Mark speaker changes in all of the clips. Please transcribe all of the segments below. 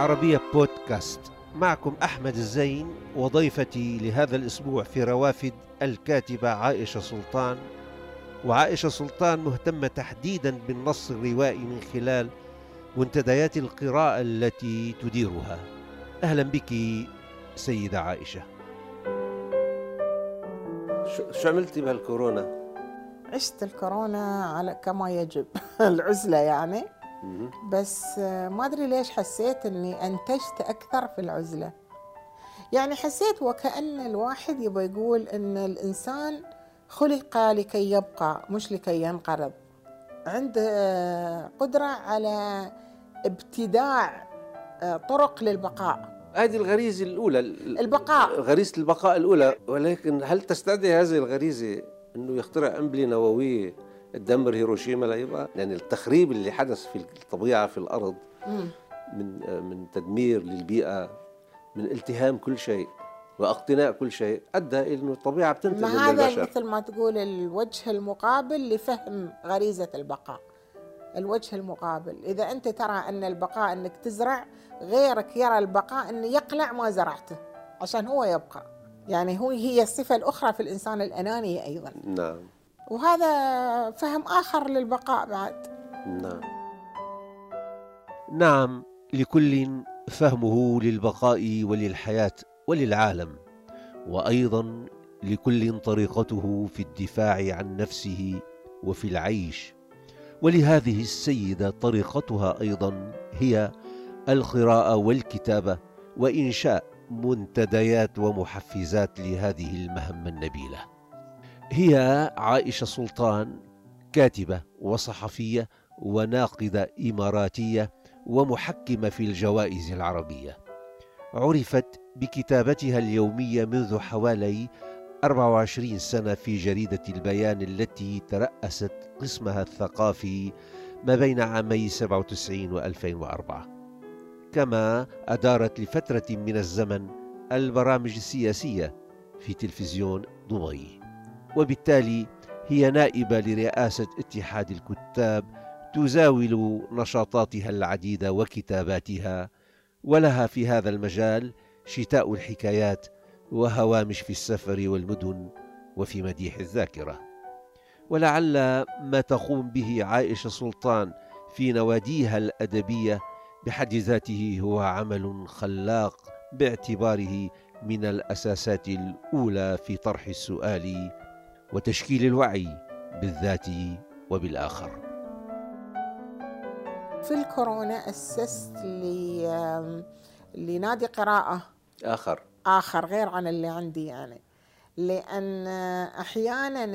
Speaker 1: العربية بودكاست. معكم أحمد الزين وضيفتي لهذا الأسبوع في روافد الكاتبة عائشة سلطان. وعائشة سلطان مهتمة تحديدا بالنص الروائي من خلال منتديات القراءة التي تديرها. أهلا بك سيدة عائشة. شو عملتي بهالكورونا؟
Speaker 2: عشت الكورونا على كما يجب. العزلة يعني. بس ما أدري ليش حسيت أني أنتجت أكثر في العزلة. يعني حسيت وكأن الواحد يبغى يقول أن الإنسان خلق لكي يبقى مش لكي ينقرض. عنده قدرة على ابتداع طرق للبقاء.
Speaker 1: هذه الغريزة الأولى.
Speaker 2: البقاء.
Speaker 1: غريزة البقاء الأولى. ولكن هل تستدعي هذه الغريزة أنه يخترع قنبلة نووية تدمر هيروشيما لا يبقى يعني التخريب اللي حدث في الطبيعة في الأرض من من تدمير للبيئة من التهام كل شيء واقتناء كل شيء أدى إلى إنه الطبيعة بتنتج
Speaker 2: ما هذا مثل ما تقول الوجه المقابل لفهم غريزة البقاء. الوجه المقابل. إذا أنت ترى أن البقاء أنك تزرع غيرك يرى البقاء أنه يقلع ما زرعته عشان هو يبقى. يعني هو هي الصفة الأخرى في الإنسان الأناني أيضا.
Speaker 1: نعم.
Speaker 2: وهذا فهم آخر للبقاء بعد.
Speaker 1: نعم. نعم لكل فهمه للبقاء وللحياة وللعالم وأيضا لكل طريقته في الدفاع عن نفسه وفي العيش. ولهذه السيدة طريقتها أيضا هي القراءة والكتابة وإنشاء منتديات ومحفزات لهذه المهمة النبيلة. هي عائشة سلطان كاتبة وصحفية وناقدة إماراتية ومحكمة في الجوائز العربية. عرفت بكتابتها اليومية منذ حوالي 24 سنة في جريدة البيان التي ترأست قسمها الثقافي ما بين عامي 97 و 2004 كما أدارت لفترة من الزمن البرامج السياسية في تلفزيون دبي. وبالتالي هي نائبة لرئاسة اتحاد الكتاب تزاول نشاطاتها العديدة وكتاباتها ولها في هذا المجال شتاء الحكايات وهوامش في السفر والمدن وفي مديح الذاكرة. ولعل ما تقوم به عائشة سلطان في نواديها الأدبية بحد ذاته هو عمل خلاق باعتباره من الأساسات الأولى في طرح السؤال وتشكيل الوعي بالذات وبالآخر.
Speaker 2: في الكورونا أسست لنادي قراءة.
Speaker 1: آخر.
Speaker 2: آخر غير عن اللي عندي يعني لأن أحيانا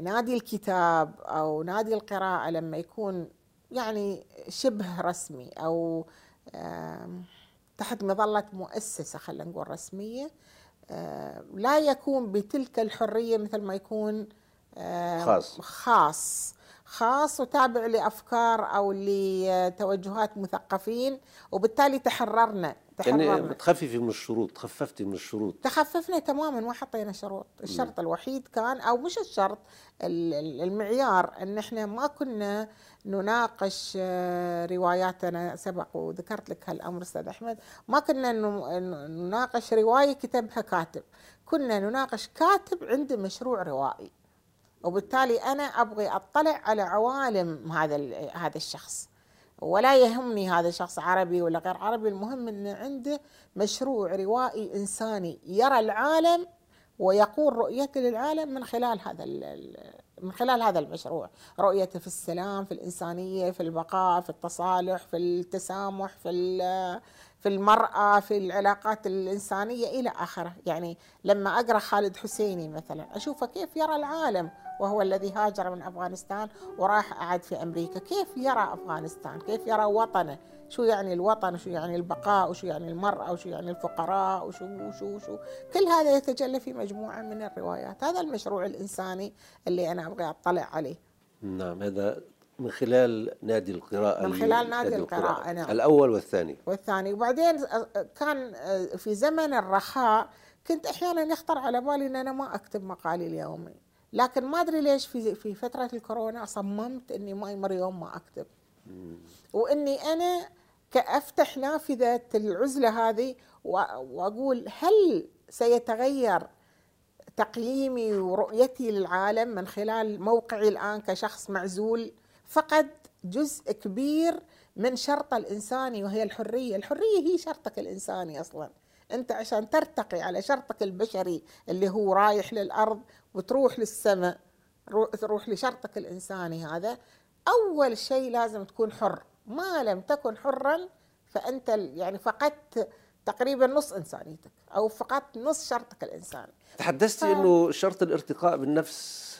Speaker 2: نادي الكتاب أو نادي القراءة لما يكون يعني شبه رسمي أو تحت مظلة مؤسسة خلينا نقول رسمية لا يكون بتلك الحرية مثل ما يكون
Speaker 1: خاص.
Speaker 2: خاص. خاص وتابع لأفكار أو لتوجهات مثقفين وبالتالي تحررنا.
Speaker 1: يعني بتخففي من الشروط خففتي من الشروط.
Speaker 2: تخففنا تماما ما حطينا شروط. الشرط م. الوحيد كان أو مش الشرط المعيار إن إحنا ما كنا نناقش رواياتنا. سبق وذكرت لك هالأمر أستاذ أحمد. ما كنا نناقش رواية كتبها كاتب. كنا نناقش كاتب عنده مشروع روائي. وبالتالي أنا أبغي أطلع على عوالم هذا هذا الشخص. ولا يهمني هذا شخص عربي ولا غير عربي. المهم إن عنده مشروع روائي إنساني يرى العالم ويقول رؤيته للعالم من خلال هذا من خلال هذا المشروع. رؤيته في السلام في الإنسانية في البقاء في التصالح في التسامح في في المرأة في العلاقات الإنسانية إلى آخره. يعني لما أقرأ خالد حسيني مثلا أشوفه كيف يرى العالم وهو الذي هاجر من أفغانستان وراح قعد في أمريكا. كيف يرى أفغانستان؟ كيف يرى وطنه؟ شو يعني الوطن؟ وشو يعني البقاء؟ وشو يعني المرأة؟ وشو يعني الفقراء؟ وشو وشو وشو؟ كل هذا يتجلى في مجموعة من الروايات. هذا المشروع الإنساني اللي أنا أبغى أطلع عليه.
Speaker 1: نعم هذا من خلال نادي القراءة
Speaker 2: من خلال نادي القراءة, القراءة نعم.
Speaker 1: الأول والثاني.
Speaker 2: والثاني. وبعدين كان في زمن الرخاء كنت أحيانا يخطر على بالي أن أنا ما أكتب مقالي اليومي. لكن ما أدري ليش في في فترة الكورونا صممت أني ما يمر يوم ما أكتب. وإني أنا كأفتح نافذة العزلة هذه وأقول هل سيتغير تقييمي ورؤيتي للعالم من خلال موقعي الآن كشخص معزول؟ فقد جزء كبير من شرط الإنساني وهي الحرية، الحرية هي شرطك الإنساني أصلا. أنت عشان ترتقي على شرطك البشري اللي هو رايح للأرض وتروح للسماء تروح لشرطك الانساني هذا أول شيء لازم تكون حر، ما لم تكن حرا فأنت يعني فقدت تقريبا نص إنسانيتك أو فقدت نص شرطك الإنساني.
Speaker 1: تحدثتي ف... إنه شرط الارتقاء بالنفس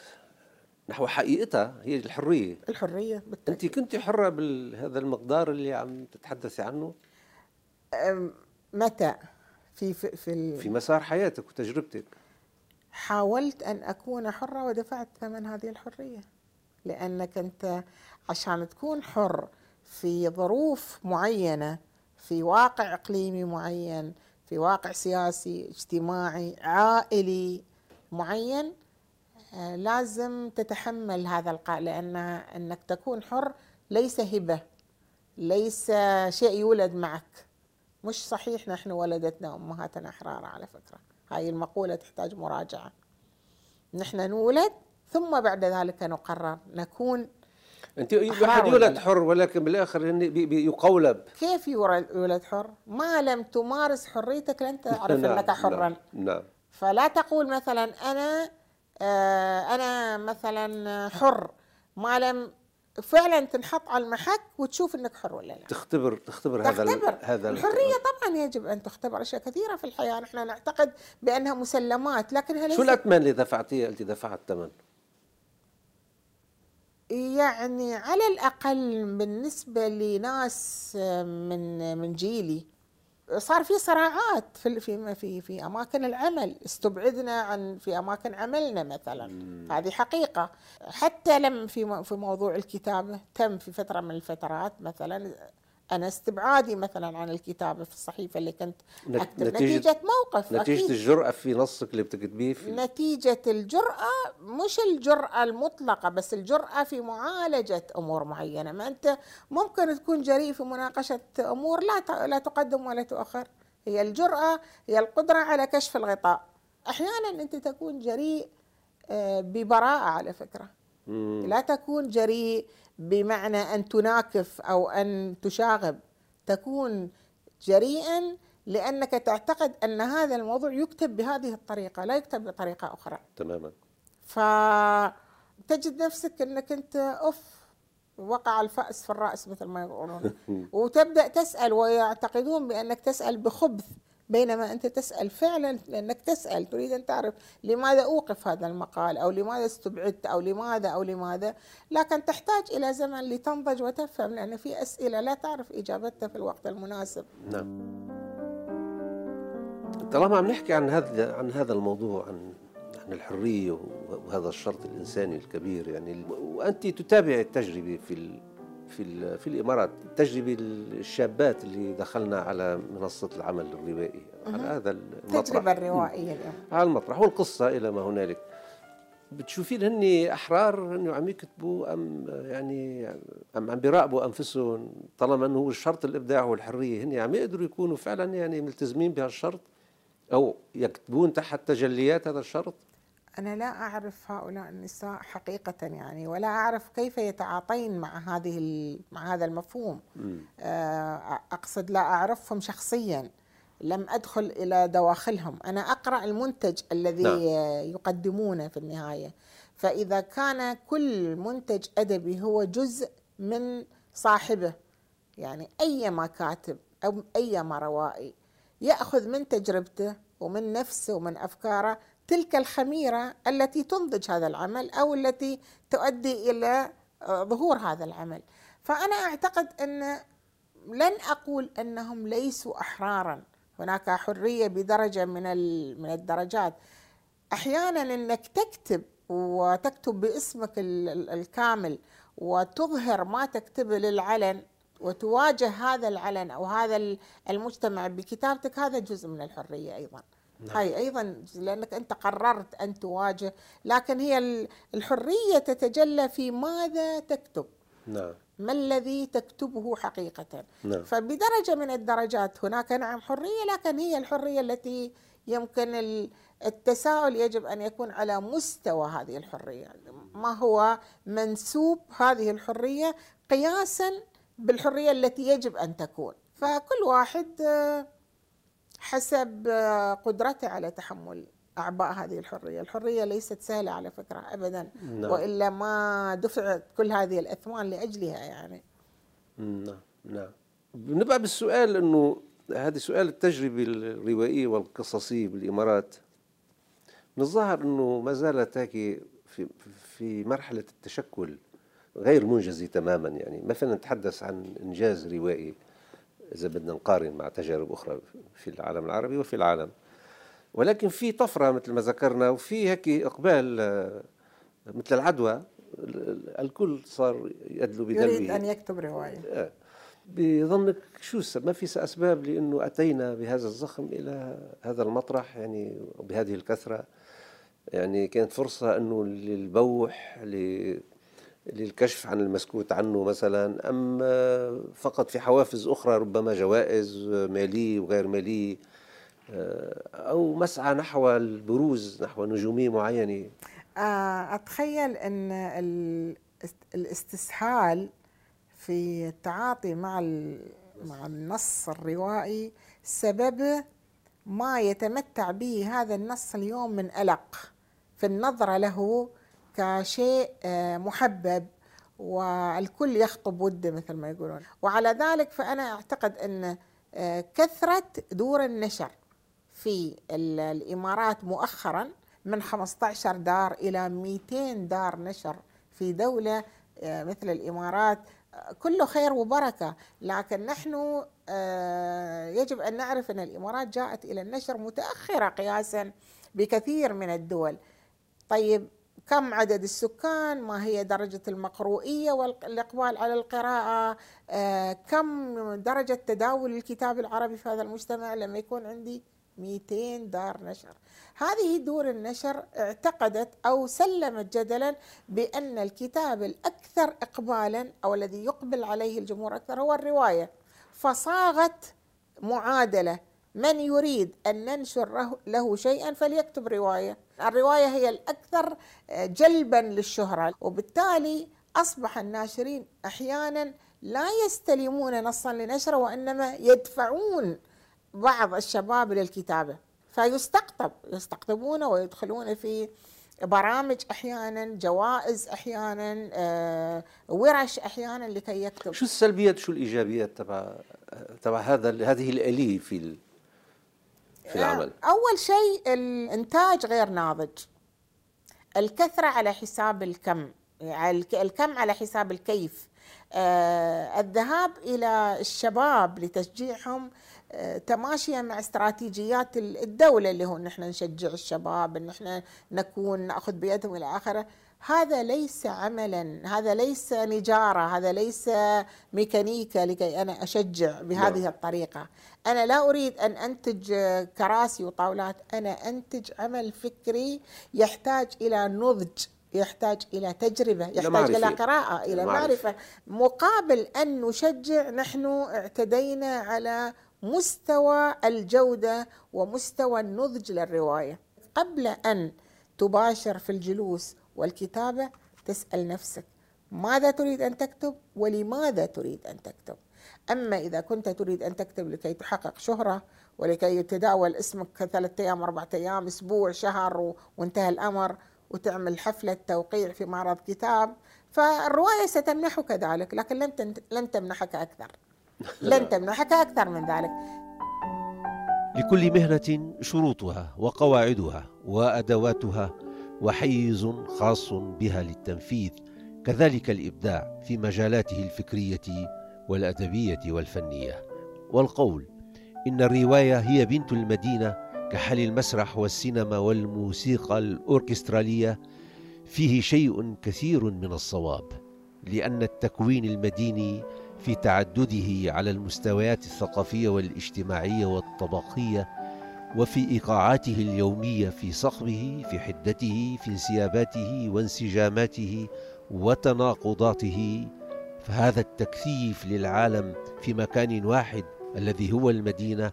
Speaker 1: نحو حقيقتها هي الحرية.
Speaker 2: الحرية
Speaker 1: بالتأكيد. أنت كنت حرة بهذا المقدار اللي عم تتحدثي عنه؟
Speaker 2: متى؟ في في
Speaker 1: في, في مسار حياتك وتجربتك.
Speaker 2: حاولت أن أكون حرة ودفعت ثمن هذه الحرية لأنك أنت عشان تكون حر في ظروف معينة في واقع إقليمي معين في واقع سياسي اجتماعي عائلي معين آه، لازم تتحمل هذا القاء لأن أنك تكون حر ليس هبة ليس شيء يولد معك. مش صحيح نحن ولدتنا أمهاتنا أحرار على فكرة. هاي المقولة تحتاج مراجعة. نحن نولد ثم بعد ذلك نقرر. نكون
Speaker 1: أنت واحد يولد حر ولكن بالآخر يقولب.
Speaker 2: كيف يولد حر؟ ما لم تمارس حريتك لن تعرف نعم أنك حرا.
Speaker 1: نعم, نعم.
Speaker 2: فلا تقول مثلا أنا آه، أنا مثلا حر. ما لم فعلا تنحط على المحك وتشوف إنك حر ولا لا.
Speaker 1: تختبر تختبر, هذا
Speaker 2: تختبر. هذا الحرية طبعا يجب أن تختبر أشياء كثيرة في الحياة. نحن نعتقد بأنها مسلمات لكن
Speaker 1: هل شو الاثمن اللي دفعتيه انت دفعت ثمن
Speaker 2: يعني على الأقل بالنسبة لناس من من جيلي صار في صراعات في في في في أماكن العمل. استبعدنا عن في أماكن عملنا مثلا. مم. هذه حقيقة. حتى لم في في موضوع الكتابة تم في فترة من الفترات مثلا أنا استبعادي مثلا عن الكتابة في الصحيفة اللي كنت أكتب. نتيجه,
Speaker 1: نتيجة
Speaker 2: موقف
Speaker 1: نتيجة أكيد. الجرأة في نصك اللي بتكتبيه
Speaker 2: في نتيجة الجرأة مش الجرأة المطلقة بس الجرأة في معالجة أمور معينة. ما أنت ممكن تكون جريء في مناقشة أمور لا لا تقدم ولا تؤخر. هي الجرأة هي القدرة على كشف الغطاء. أحيانا أنت تكون جريء آه، ببراءة على فكرة. لا تكون جريء بمعنى أن تناكف أو أن تشاغب تكون جريئا لأنك تعتقد أن هذا الموضوع يكتب بهذه الطريقة لا يكتب بطريقة أخرى.
Speaker 1: تماما.
Speaker 2: فتجد نفسك أنك أنت أوف وقع الفأس في الرأس مثل ما يقولون. وتبدأ تسأل ويعتقدون بأنك تسأل بخبث. بينما أنت تسأل فعلا لأنك تسأل تريد أن تعرف لماذا أوقف هذا المقال أو لماذا استبعدت أو لماذا أو لماذا. لكن تحتاج إلى زمن لتنضج وتفهم لأن في أسئلة لا تعرف إجابتها في الوقت المناسب.
Speaker 1: نعم. طالما عم نحكي عن هذا عن هذا الموضوع عن عن الحرية وهذا الشرط الإنساني الكبير يعني وأنت تتابع التجربة في في في الإمارات تجربة الشابات اللي دخلنا على منصة العمل الروائي على هذا المطرح.
Speaker 2: التجربه الروائيه
Speaker 1: على المطرح والقصة إلى ما هنالك. بتشوفين هن أحرار إنه عم يكتبوا أم يعني أم عم بيراقبوا أنفسهم طالما إنه هو الشرط الإبداع والحرية هن عم يقدروا يكونوا فعلا يعني ملتزمين بهالشرط أو يكتبون تحت تجليات هذا الشرط؟
Speaker 2: أنا لا أعرف هؤلاء النساء حقيقة يعني ولا أعرف كيف يتعاطين مع هذه مع هذا المفهوم. آه، أقصد لا أعرفهم شخصيا لم أدخل إلى دواخلهم. أنا أقرأ المنتج الذي نعم. يقدمونه في النهاية. فإذا كان كل منتج أدبي هو جزء من صاحبه يعني أيما كاتب أو أيما روائي يأخذ من تجربته ومن نفسه ومن أفكاره تلك الخميرة التي تنضج هذا العمل أو التي تؤدي إلى آه، ظهور هذا العمل. فأنا أعتقد أن لن أقول أنهم ليسوا أحرارا. هناك حرية بدرجة من من الدرجات. أحيانا إنك تكتب وتكتب باسمك الكامل وتظهر ما تكتبه للعلن وتواجه هذا العلن أو هذا المجتمع بكتابتك هذا جزء من الحرية أيضا. نعم. هاي أيضا لأنك أنت قررت أن تواجه لكن هي الحرية تتجلى في ماذا تكتب؟
Speaker 1: نعم.
Speaker 2: ما الذي تكتبه حقيقة؟
Speaker 1: نعم.
Speaker 2: فبدرجة من الدرجات هناك نعم حرية لكن هي الحرية التي يمكن ال- التساؤل يجب أن يكون على مستوى هذه الحرية. ما هو منسوب هذه الحرية؟ قياسا بالحرية التي يجب أن تكون. فكل واحد آه، حسب قدرته على تحمل أعباء هذه الحرية. الحرية ليست سهلة على فكرة أبدا.
Speaker 1: نعم.
Speaker 2: وإلا ما دفعت كل هذه الأثمان لأجلها يعني.
Speaker 1: نعم نعم. بنبقى بالسؤال إنه هذا سؤال التجربة الروائية والقصصية بالإمارات. من الظاهر إنه ما زالت هيك في في مرحلة التشكل غير منجزة تماما يعني. ما فينا نتحدث عن إنجاز روائي. إذا بدنا نقارن مع تجارب أخرى في العالم العربي وفي العالم ولكن في طفرة مثل ما ذكرنا وفي هيك إقبال آه، مثل العدوى ال- ال- الكل صار يدلو
Speaker 2: يريد
Speaker 1: بدلوه
Speaker 2: أن يكتب رواية
Speaker 1: آه. بظنك شو؟ ما في أسباب لأنه أتينا بهذا الزخم إلى هذا المطرح يعني بهذه الكثرة يعني كانت فرصة أنه للبوح للكشف عن المسكوت عنه مثلا أم فقط في حوافز أخرى ربما جوائز مالية وغير مالية آه، أو مسعى نحو البروز نحو نجومية معينة.
Speaker 2: آه، أتخيل أن ال- الاستسهال في التعاطي مع مع النص الروائي سبب ما يتمتع به هذا النص اليوم من قلق في النظرة له كشيء آه، محبب والكل يخطب وده مثل ما يقولون. وعلى ذلك فأنا أعتقد أن آه، كثرة دور النشر في ال- الإمارات مؤخرا من 15 دار إلى 200 دار نشر في دولة آه، مثل الإمارات كله خير وبركة. لكن نحن يجب أن نعرف أن الإمارات جاءت إلى النشر متأخرة قياسا بكثير من الدول. طيب كم عدد السكان؟ ما هي درجة المقروئية والإقبال على القراءة؟ آه، كم درجة تداول الكتاب العربي في هذا المجتمع؟ لما يكون عندي 200 دار نشر. هذه دور النشر اعتقدت أو سلمت جدلا بأن الكتاب الأكثر إقبالا أو الذي يقبل عليه الجمهور أكثر هو الرواية. فصاغت معادلة من يريد أن ننشر له- له شيئا فليكتب رواية. الرواية هي الأكثر جلبا للشهرة. وبالتالي أصبح الناشرين أحيانا لا يستلمون نصا لنشرة وإنما يدفعون بعض الشباب للكتابة. فيستقطب يستقطبونه ويدخلون في برامج أحيانا جوائز أحيانا آه، ورش أحيانا لكي يكتب.
Speaker 1: شو السلبيات شو الإيجابيات تبع تبع هذا هذه الآلية في في العمل.
Speaker 2: أول شيء الإنتاج غير ناضج. الكثرة على حساب الكم الك- الكم على حساب الكيف. آه، الذهاب إلى الشباب لتشجيعهم آه، تماشيا مع استراتيجيات ال- الدولة اللي هو نحن نشجع الشباب إن إحنا نكون نأخذ بيدهم إلى آخره. هذا ليس عملا هذا ليس نجارة هذا ليس ميكانيكا لكي أنا أشجع بهذه
Speaker 1: نعم.
Speaker 2: الطريقة أنا لا أريد أن أنتج آه، كراسي وطاولات أنا أنتج عمل فكري يحتاج إلى نضج يحتاج إلى تجربة يحتاج
Speaker 1: معرفة.
Speaker 2: إلى قراءه إلى
Speaker 1: معرفة.
Speaker 2: معرفة مقابل أن نشجع نحن اعتدينا على مستوى الجودة ومستوى النضج للرواية قبل أن تباشر في الجلوس والكتابة تسأل نفسك ماذا تريد أن تكتب ولماذا تريد أن تكتب؟ أما إذا كنت تريد أن تكتب لكي تحقق شهرة ولكي يتداول اسمك ثلاثة أيام أربعة أيام أسبوع شهر وانتهى الأمر وتعمل حفله توقيع في معرض كتاب فالرواية ستمنحك ذلك لكن لن لن تمنحك أكثر. لن تمنحك أكثر من ذلك.
Speaker 1: لكل مهنة شروطها وقواعدها وأدواتها وحيز خاص بها للتنفيذ كذلك الإبداع في مجالاته الفكرية والأدبية والفنية. والقول إن الرواية هي بنت المدينة كحال المسرح والسينما والموسيقى الأوركسترالية فيه شيء كثير من الصواب لأن التكوين المديني في تعدده على المستويات الثقافية والاجتماعية والطبقية وفي إيقاعاته اليومية في صخبه في حدته في انسياباته وانسجاماته وتناقضاته. فهذا التكثيف للعالم في مكان واحد الذي هو المدينة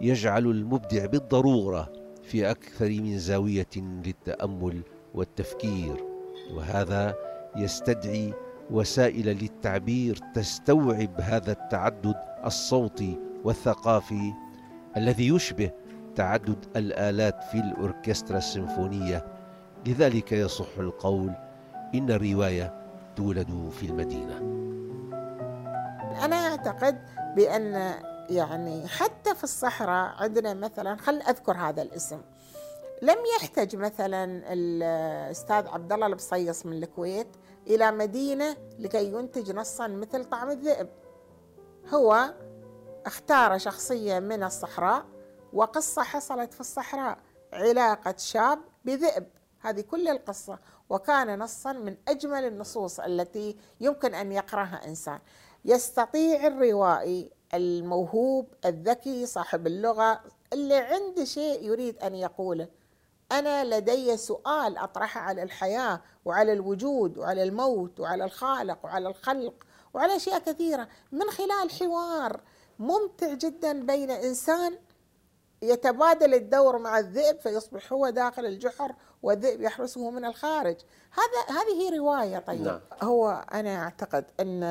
Speaker 1: يجعل المبدع بالضرورة في أكثر من زاوية للتأمل والتفكير. وهذا يستدعي وسائل للتعبير تستوعب هذا التعدد الصوتي والثقافي الذي يشبه تعدد الآلات في الأوركسترا السيمفونية. لذلك يصح القول إن الرواية تولد في المدينة.
Speaker 2: أنا أعتقد بأن يعني حتى في الصحراء عندنا مثلا خل أذكر هذا الاسم. لم يحتج مثلا الأستاذ عبد الله البصيص من الكويت إلى مدينة لكي ينتج نصا مثل طعم الذئب. هو اختار شخصية من الصحراء وقصة حصلت في الصحراء علاقة شاب بذئب. هذه كل القصة وكان نصا من أجمل النصوص التي يمكن أن يقرأها إنسان. يستطيع الروائي الموهوب الذكي صاحب اللغة اللي عنده شيء يريد أن يقوله. أنا لدي سؤال أطرحه على الحياة وعلى الوجود وعلى الموت وعلى الخالق وعلى الخلق وعلى أشياء كثيرة. من خلال حوار ممتع جدا بين إنسان يتبادل الدور مع الذئب فيصبح هو داخل الجحر والذئب يحرسه من الخارج هذا هذه هي رواية طيب نعم. هو أنا أعتقد أن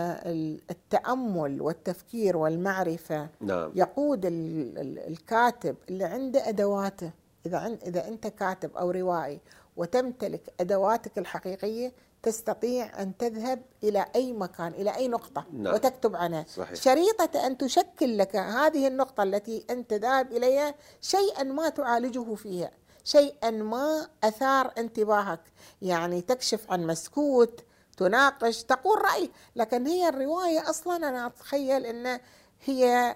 Speaker 2: التأمل والتفكير والمعرفة نعم. يقود الكاتب اللي عنده أدواته إذا إذا أنت كاتب أو روائي وتمتلك أدواتك الحقيقية تستطيع أن تذهب إلى أي مكان إلى أي نقطة نعم. وتكتب عنها صحيح. شريطة أن تشكل لك هذه النقطة التي أنت ذاهب إليها شيئا ما تعالجه فيها شيئا ما أثار انتباهك يعني تكشف عن مسكوت تناقش تقول رأي لكن هي الرواية أصلا أنا أتخيل إن هي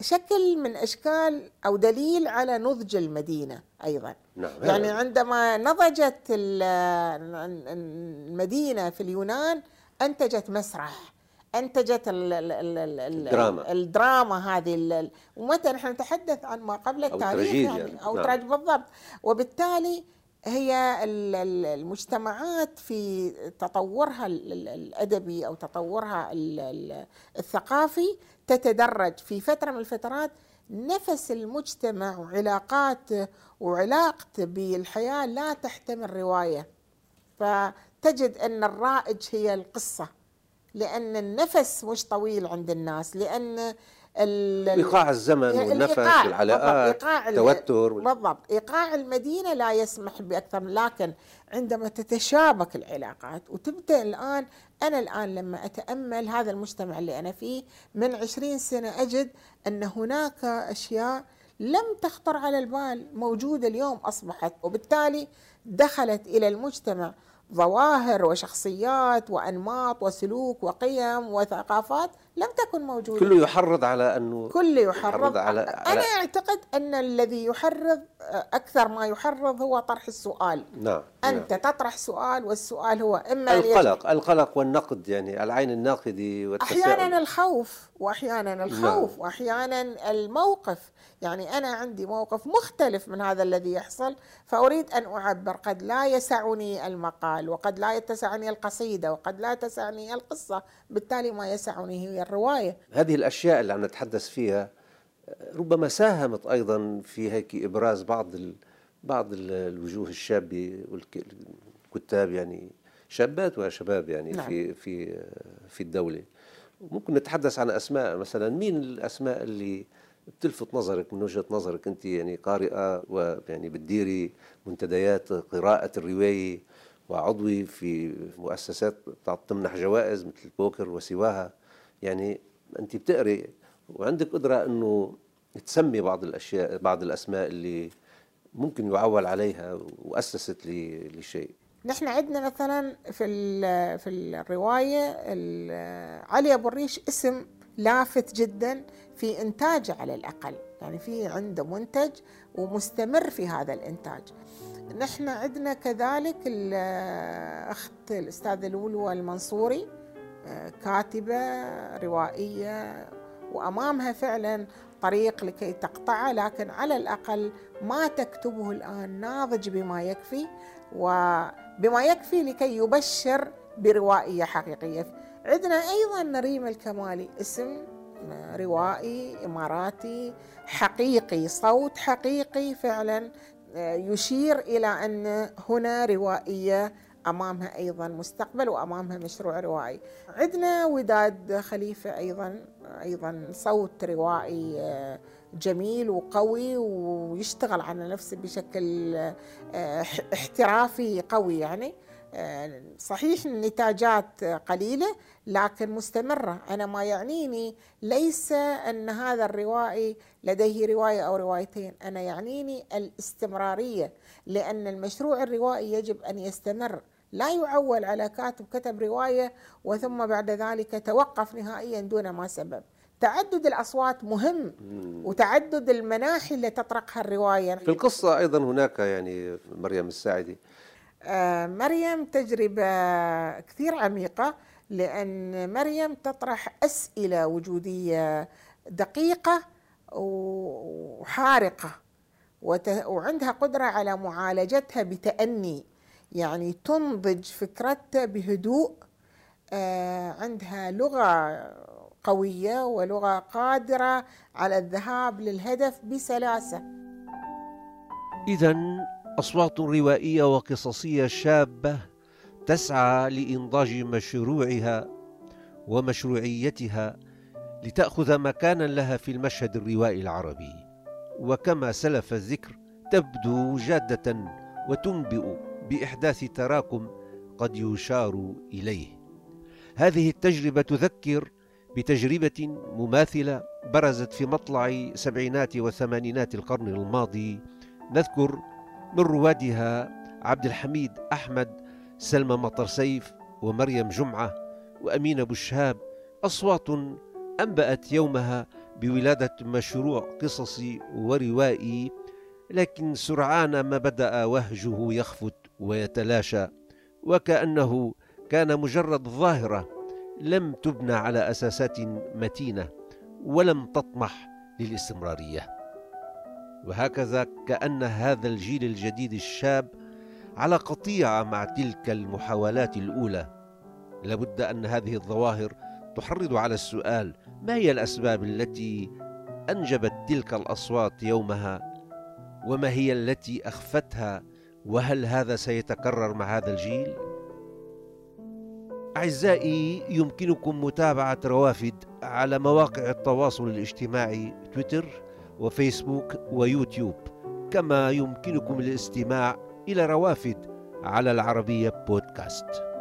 Speaker 2: شكل من أشكال أو دليل على نضج المدينة أيضا. نعم. يعني عندما نضجت المدينة في اليونان أنتجت مسرح أنتجت ال ال ال الدراما. الدراما هذه ومتى نحن نتحدث عن ما قبل التاريخ يعني, يعني أو نعم. بالضبط. وبالتالي هي المجتمعات في تطورها الأدبي أو تطورها الثقافي تتدرج. في فترة من الفترات نفس المجتمع وعلاقاته وعلاقته بالحياة لا تحتمل رواية. فتجد أن الرائج هي القصة لأن النفس مش طويل عند الناس لأن
Speaker 1: إيقاع الزمن والنفس والعلاقات التوتر
Speaker 2: بالضبط. إيقاع المدينة لا يسمح بأكثر لكن عندما تتشابك العلاقات وتبدأ الآن أنا الآن لما أتأمل هذا المجتمع اللي أنا فيه من عشرين سنة أجد أن هناك أشياء لم تخطر على البال موجودة اليوم أصبحت. وبالتالي دخلت إلى المجتمع ظواهر وشخصيات وأنماط وسلوك وقيم وثقافات لم تكن موجودة.
Speaker 1: كله يحرض على أنه
Speaker 2: كله يحرض, يحرض على, على أنا أعتقد أن الذي يحرض أكثر ما يحرض هو طرح السؤال. نعم أنت نعم. تطرح سؤال والسؤال هو إما
Speaker 1: القلق القلق والنقد يعني العين الناقدي
Speaker 2: والتساؤل. أحيانا الخوف واحيانا الخوف نعم. واحيانا الموقف. يعني أنا عندي موقف مختلف من هذا الذي يحصل فأريد أن أعبر. قد لا يسعني المقال وقد لا يتسعني القصيدة وقد لا تسعني القصة بالتالي ما يسعني هي الرواية.
Speaker 1: هذه الأشياء اللي عم نتحدث فيها ربما ساهمت أيضا في هيك إبراز بعض ال... بعض الوجوه الشابة والكتاب يعني شابات وشباب يعني نعم. في في في الدولة. ممكن نتحدث عن أسماء مثلا مين الأسماء اللي بتلفت نظرك من وجهة نظرك أنت يعني قارئة ويعني بتديري منتديات قراءة الرواية وعضوي في مؤسسات تمنح جوائز مثل البوكر وسواها؟ يعني أنت بتقري وعندك قدرة إنه تسمي بعض الأشياء بعض الأسماء اللي ممكن يعول عليها وأسست لشيء.
Speaker 2: نحن عندنا مثلا في في الرواية علي أبو الريش اسم لافت جدا في انتاجه على الأقل يعني في عنده منتج ومستمر في هذا الإنتاج. نحن عندنا كذلك الاخت الاستاذه لولو المنصوري كاتبة روائية وأمامها فعلا طريق لكي تقطعه لكن على الأقل ما تكتبه الآن ناضج بما يكفي وبما يكفي لكي يبشر بروائيه حقيقية. عندنا أيضا ريم الكمالي اسم روائي إماراتي حقيقي صوت حقيقي فعلا يشير إلى أن هنا روائية أمامها أيضا مستقبل وأمامها مشروع روائي. عندنا وداد خليفة أيضا أيضا صوت روائي جميل وقوي ويشتغل على نفسه بشكل احترافي قوي يعني. صحيح النتاجات قليلة لكن مستمرة. أنا ما يعنيني ليس أن هذا الروائي لديه رواية أو روايتين. أنا يعنيني الاستمرارية لأن المشروع الروائي يجب أن يستمر. لا يعول على كاتب كتب رواية وثم بعد ذلك توقف نهائيا دون ما سبب. تعدد الأصوات مهم وتعدد المناحي اللي تطرقها الرواية.
Speaker 1: في القصة أيضا هناك يعني مريم الساعدي.
Speaker 2: آه مريم تجربة كثير عميقة لأن مريم تطرح أسئلة وجودية دقيقة وحارقة وعندها قدرة على معالجتها بتأني. يعني تنضج فكرتها بهدوء آه عندها لغة قوية ولغة قادرة على الذهاب للهدف بسلاسة.
Speaker 1: إذا أصوات روائية وقصصية شابة تسعى لإنضاج مشروعها ومشروعيتها لتأخذ مكانا لها في المشهد الروائي العربي. وكما سلف الذكر تبدو جادة وتنبئ. بإحداث تراكم قد يشار إليه. هذه التجربة تذكر بتجربة مماثلة برزت في مطلع سبعينات وثمانينات القرن الماضي نذكر من روادها عبد الحميد أحمد سلمى مطر سيف ومريم جمعة وأمين أبو الشهاب. أصوات أنبأت يومها بولادة مشروع قصصي وروائي لكن سرعان ما بدأ وهجه يخفت. ويتلاشى وكأنه كان مجرد ظاهرة لم تبنى على أساسات متينة ولم تطمح للاستمرارية. وهكذا كأن هذا الجيل الجديد الشاب على قطيعة مع تلك المحاولات الأولى. لابد أن هذه الظواهر تحرض على السؤال ما هي الأسباب التي أنجبت تلك الأصوات يومها؟ وما هي التي أخفتها وهل هذا سيتكرر مع هذا الجيل؟ أعزائي يمكنكم متابعة روافد على مواقع التواصل الاجتماعي تويتر وفيسبوك ويوتيوب كما يمكنكم الاستماع إلى روافد على العربية بودكاست